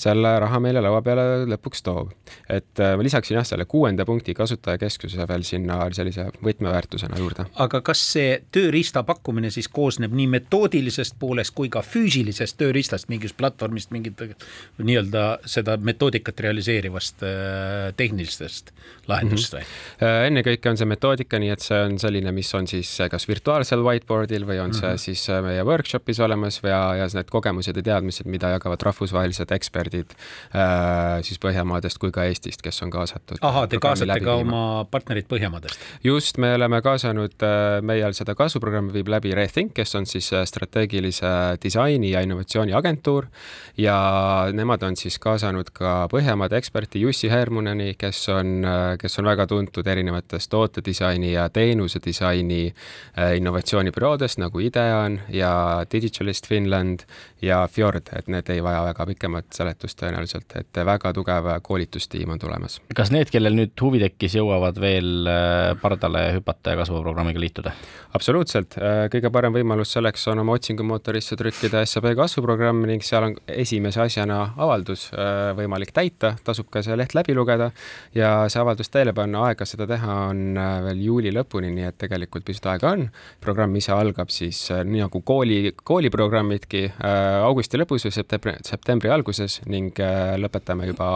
selle raha meile laua peale lõpuks toob. et äh, ma lisaksin jah, selle kuuenda punkti kasutajakesksuse veel sinna sellise võtmeväärtusena juurde. aga kas see tööriista pakkumine siis koosneb nii metoodilisest poolest kui ka füüsilisest tööriistast, mingist platvormist, mingit nii-öelda seda metoodikat realiseerivast äh, tehnilistest lahendust või mm -hmm.? ennekõike on see metoodika, nii et see on selline, mis on siis kas virtuaalsel whiteboard'il või on mm -hmm. see siis äh, meie workshop'is olemas ja, ja need kogemused ja teadmised, mida jagavad rahvusvahelised eksperdid äh, siis Põhjamaadest kui ka Eestist, kes on kaasatud. ahah, te kaasate ka oma partnerid Põhjamaadest? just, me oleme kaasanud, meil seda kasvuprogrammi viib läbi Rethink, kes on siis äh, strateegilise disaini ja innovatsiooni agentuur ja nemad on siis kaasanud ka Põhjamaade eksperti Jussi Hermuneni, kes on, äh, kes on väga tuntud erinevates tootedisaini ja teenuse disaini äh, innovatsioonibüroodest nagu Ideon ja Digitalist Finland ja Fjord, et need ei vaja väga pikemat seletust tõenäoliselt, et väga tugev koolitustiim on tulemas. kas need, kellel nüüd huvi tekkis, jõuavad veel pardale hüpata ja kasvuprogrammiga liituda? absoluutselt, kõige parem võimalus selleks on oma otsingumootorisse trükkida SAP kasvuprogramm ning seal on esimese asjana avaldus äh, võimalik täita, tasub ka see leht läbi lugeda ja see avaldus teele panna, aega seda teha on äh, veel juuli lõpuni, nii et tegelikult pisut aega on. programm ise algab siis äh, nii nagu kooli, kooliprogrammidki augusti lõpus või septembri, septembri alguses ning lõpetame juba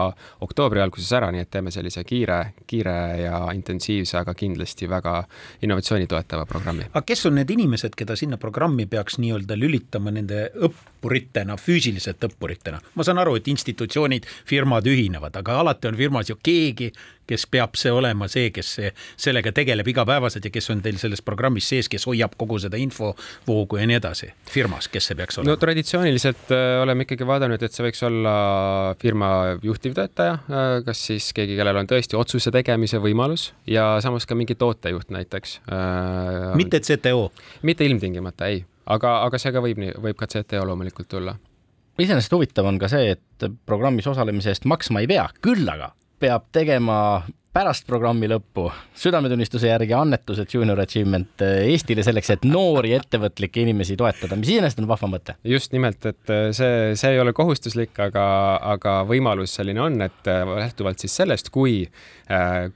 oktoobri alguses ära, nii et teeme sellise kiire, kiire ja intensiivse, aga kindlasti väga innovatsiooni toetava programmi. aga kes on need inimesed, keda sinna programmi peaks nii-öelda lülitama nende õppuritena, füüsiliselt õppuritena. ma saan aru, et institutsioonid, firmad ühinevad, aga alati on firmas ju keegi, kes peab see olema see, kes see, sellega tegeleb igapäevaselt ja kes on teil selles programmis sees, kes hoiab kogu seda infovoogu ja nii edasi, firmas, kes see peaks olema? no traditsiooniliselt äh, oleme ikkagi vaadanud, et see võiks olla firma juhtivtöötaja äh,, kas siis keegi, kellel on tõesti otsuse tegemise võimalus ja samas ka mingi tootejuht näiteks äh,. mitte CTO? mitte ilmtingimata, ei aga, aga see ka võib nii, võib ka CTO loomulikult tulla. iseenesest huvitav on ka see, et programmis osalemise eest maksma ei pea, küll aga peab tegema pärast programmi lõppu südametunnistuse järgi annetused Junior Achievement eh, Eestile selleks, et noori ettevõtlikke inimesi toetada, mis iseenesest on vahva mõte. just nimelt, et eh, see, see ei ole kohustuslik, aga, aga võimalus selline on, et eh, lähtuvalt siis sellest, kui,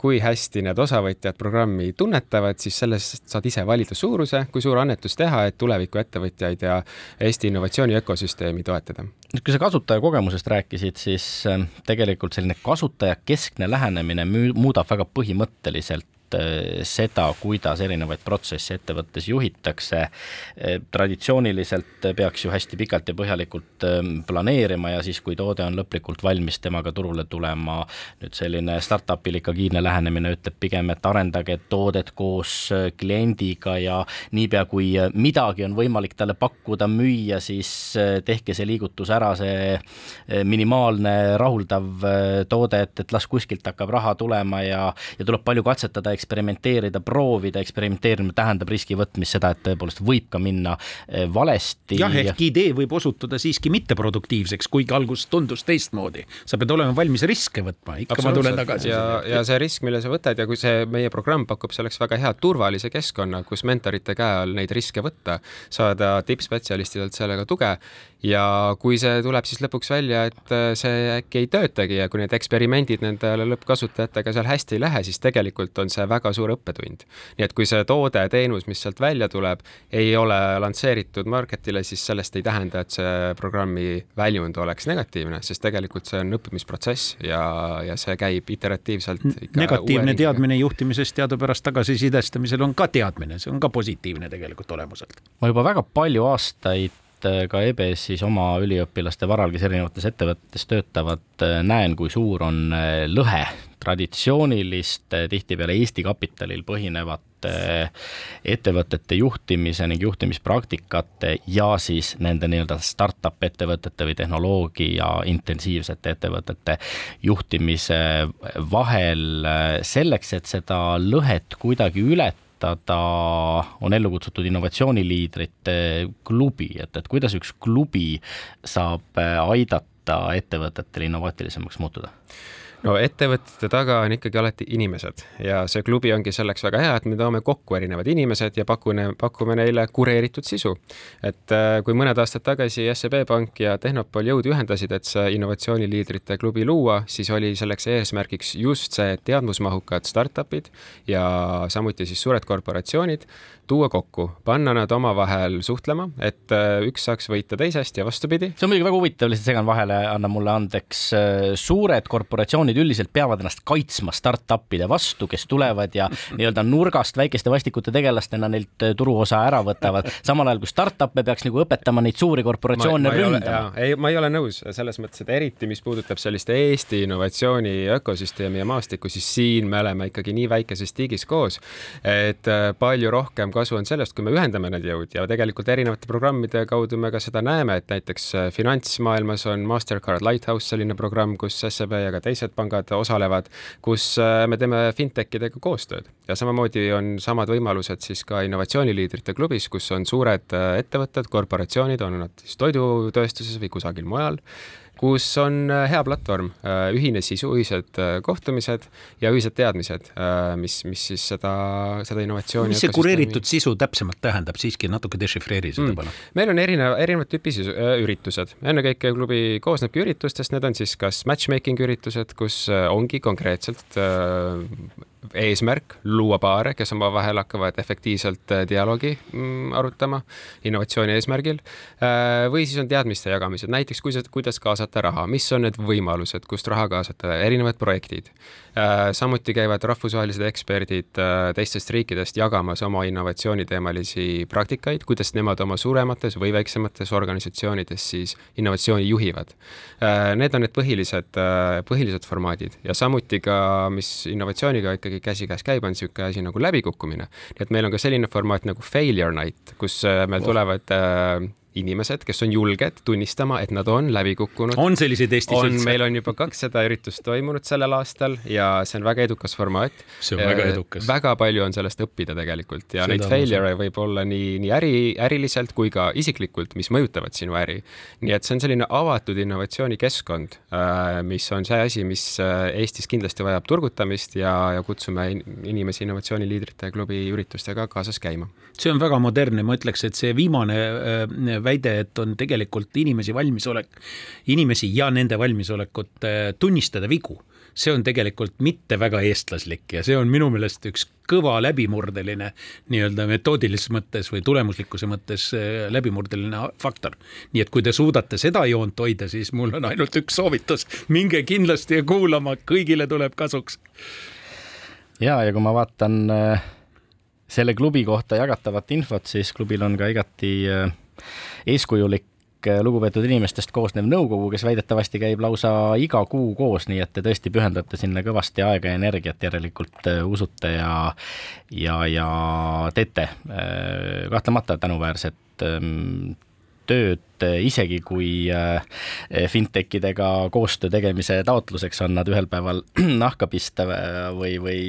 kui hästi need osavõtjad programmi tunnetavad, siis sellest saad ise valida suuruse, kui suur annetus teha, et tuleviku ettevõtjaid ja Eesti innovatsiooni ökosüsteemi toetada. Nüüd, kui sa kasutajakogemusest rääkisid, siis tegelikult selline kasutajakeskne lähenemine muudab väga põhimõtteliselt seda, kuidas erinevaid protsesse ettevõttes juhitakse. Äh, traditsiooniliselt peaks ju hästi pikalt ja põhjalikult ähm, planeerima ja siis, kui toode on lõplikult valmis, temaga turule tulema. nüüd selline startup'il ikka kiirne lähenemine ütleb pigem, et arendage toodet koos kliendiga ja niipea, kui midagi on võimalik talle pakkuda, müüa, siis tehke see liigutus ära, see minimaalne rahuldav toode, et, et las kuskilt hakkab raha tulema ja, ja tuleb palju katsetada eksperimenteerida, proovida, eksperimenteerimine tähendab riski võtmist, seda, et tõepoolest võib ka minna eh, valesti. jah, ehk idee võib osutuda siiski mitteproduktiivseks, kuigi alguses tundus teistmoodi. sa pead olema valmis riske võtma, ikka ma tulen tagasi. ja, ja see risk, mille sa võtad ja kui see meie programm pakub selleks väga head turvalise keskkonna, kus mentorite käe all neid riske võtta, saada tippspetsialistidelt sellega tuge ja kui see tuleb siis lõpuks välja, et äh, see äkki ei töötagi ja kui need eksperimendid nende lõppkasutajatega seal hästi ei lähe, siis tegelikult on see väga suur õppetund. nii et kui see toode, teenus, mis sealt välja tuleb, ei ole lansseeritud marketile, siis sellest ei tähenda, et see programmi väljund oleks negatiivne, sest tegelikult see on õppimisprotsess ja, ja see käib iteratiivselt. negatiivne teadmine juhtimisest teadupärast tagasisidestamisel on ka teadmine, see on ka positiivne tegelikult olemuselt. ma juba väga palju aastaid ka EBS-is oma üliõpilaste varal, kes erinevates ettevõtetes töötavad, näen, kui suur on lõhe traditsiooniliste, tihtipeale Eesti kapitalil põhinevate ettevõtete juhtimise ning juhtimispraktikate ja siis nende nii-öelda startup ettevõtete või tehnoloogia intensiivsete ettevõtete juhtimise vahel selleks, et seda lõhet kuidagi ületada, on ellu kutsutud innovatsiooniliidrite klubi, et, et kuidas üks klubi saab aidata ettevõtetel innovaatilisemaks muutuda? No ettevõtete taga on ikkagi alati inimesed ja see klubi ongi selleks väga hea, et me toome kokku erinevad inimesed ja pakune, pakume neile kureeritud sisu. et äh, kui mõned aastad tagasi SEB Pank ja Tehnopol jõud ühendasid, et see innovatsiooniliidrite klubi luua, siis oli selleks eesmärgiks just see, teadmusmahukad startup'id ja samuti siis suured korporatsioonid tuua kokku, panna nad omavahel suhtlema, et äh, üks saaks võita teisest ja vastupidi. see on muidugi väga huvitav, lihtsalt segan vahele, anna mulle andeks. Äh, suured korporatsioonid üldiselt peavad ennast kaitsma startup'ide vastu, kes tulevad ja <laughs> nii-öelda nurgast väikeste vastikute tegelastena neilt äh, turuosa ära võtavad. samal ajal kui startup'e peaks nagu õpetama neid suuri korporatsioone ma, ma ründama. ei, ma ei ole nõus selles mõttes, et eriti, mis puudutab sellist Eesti innovatsiooni ökosüsteemi ja maastikku, siis siin me oleme ikkagi nii väikeses tiigis koos, et palju rohkem kasu on sellest, kui me ühendame need jõud ja tegelikult erinevate programmide kaudu me ka seda näeme, et näiteks äh, finantsmaailmas on Mastercard Lighthouse selline programm, kus SEB ja ka teised pangad osalevad, kus äh, me teeme fintech idega koostööd. Ja samamoodi on samad võimalused siis ka innovatsiooniliidrite klubis, kus on suured äh, ettevõtted, korporatsioonid, on nad siis toidutööstuses või kusagil mujal kus on äh, hea platvorm, äh, ühine sisu, ühised äh, kohtumised ja ühised teadmised, mis, mis siis seda, seda innovatsiooni mis see kureeritud sisu täpsemalt tähendab, siiski natuke dešifreeri seda mm. palun. meil on erinev, erinevat tüüpi sisu, üritused, ennekõike klubi koosnebki üritustest, need on siis kas matchmaking üritused, kus ongi konkreetselt eesmärk luua paare, kes omavahel hakkavad efektiivselt äh, dialoogi mm, arutama innovatsiooni eesmärgil. Äh, või siis on teadmiste jagamised, näiteks kuidas kaasata raha, mis on need võimalused, kust raha kaasata, erinevad projektid. Äh, samuti käivad rahvusvahelised eksperdid teistest riikidest jagamas oma innovatsiooniteemalisi praktikaid, kuidas nemad oma suuremates või väiksemates organisatsioonides siis innovatsiooni juhivad. Need on need põhilised, põhilised formaadid ja samuti ka, mis innovatsiooniga ikkagi käsikäes käib, on niisugune asi nagu läbikukkumine. et meil on ka selline formaat nagu failure night, kus äh, meil tulevad äh, inimesed, kes on julged tunnistama, et nad on läbi kukkunud. on selliseid Eestis üldse? meil on juba kakssada üritust toimunud sellel aastal ja see on väga edukas formaat. see on väga äh, edukas. väga palju on sellest õppida tegelikult ja Seda neid failure'e võib olla nii, nii äri, äriliselt kui ka isiklikult, mis mõjutavad sinu äri. nii et see on selline avatud innovatsioonikeskkond, äh, mis on see asi, mis äh, Eestis kindlasti vajab turgutamist ja, ja kutsume inimesi innovatsiooniliidrite klubi üritustega kaasas käima. see on väga modernne, ma ütleks, et see viimane väide, et on tegelikult inimesi valmisolek, inimesi ja nende valmisolekut tunnistada vigu, see on tegelikult mitte väga eestlaslik ja see on minu meelest üks kõva läbimurdeline nii-öelda metoodilises mõttes või tulemuslikkuse mõttes äh, läbimurdeline faktor. nii et kui te suudate seda joont hoida, siis mul on ainult üks soovitus, minge kindlasti kuulama, kõigile tuleb kasuks. ja, ja kui ma vaatan äh, selle klubi kohta jagatavat infot, siis klubil on ka igati äh, eeskujulik äh, lugupeetud inimestest koosnev nõukogu, kes väidetavasti käib lausa iga kuu koos, nii et te tõesti pühendate sinna kõvasti aega ja energiat, järelikult äh, usute ja ja, ja teete äh, kahtlemata tänuväärset ähm, tööd, isegi kui äh, fintech idega koostöö tegemise taotluseks on nad ühel päeval <clears throat> nahka pista või, või,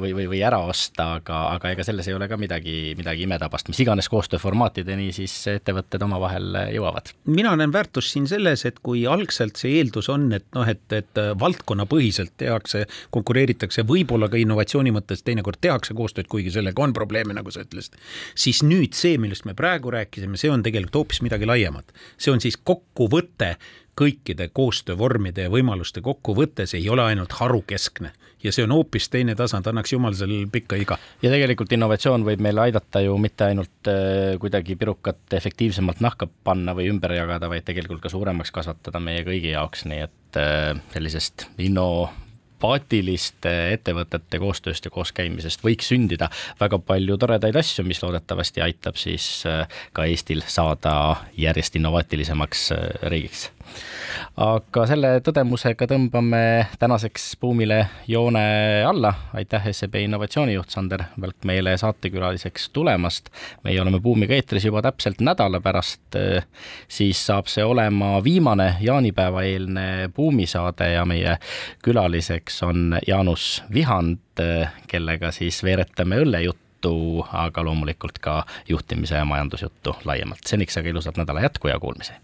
või, või, või ära osta, aga, aga ega selles ei ole ka midagi, midagi imetabast, mis iganes koostööformaatideni siis ettevõtted omavahel jõuavad. mina näen väärtust siin selles, et kui algselt see eeldus on, et noh, et, et valdkonnapõhiselt tehakse, konkureeritakse, võib-olla ka innovatsiooni mõttes teinekord tehakse koostööd, kuigi sellega on probleeme, nagu sa ütlesid, siis nüüd see, millest me praegu rääkisime, see on tegelikult hoopis midagi laiemat see on siis kokkuvõte kõikide koostöövormide ja võimaluste kokkuvõte, see ei ole ainult harukeskne. Ja see on hoopis teine tasand, annaks jumal sellele pikka iga. ja tegelikult innovatsioon võib meile aidata ju mitte ainult äh, kuidagi pirukat efektiivsemalt nahka panna või ümber jagada, vaid tegelikult ka suuremaks kasvatada meie kõigi jaoks, nii et äh, sellisest inno sümpaatiliste ettevõtete koostööst ja kooskäimisest võiks sündida. Väga palju toredaid asju, mis loodetavasti aitab siis äh, ka Eestil saada järjest innovaatilisemaks äh, riigiks aga selle tõdemusega tõmbame tänaseks buumile joone alla. aitäh, SEB innovatsioonijuht Sander Välk meile saatekülaliseks tulemast. meie oleme buumiga eetris juba täpselt nädala pärast. siis saab see olema viimane jaanipäeva-eelne buumisaade ja meie külaliseks on Jaanus Vihand, kellega siis veeretame õllejuttu, aga loomulikult ka juhtimise ja majandusjuttu laiemalt. seniks aga ilusat nädala jätku ja kuulmisi!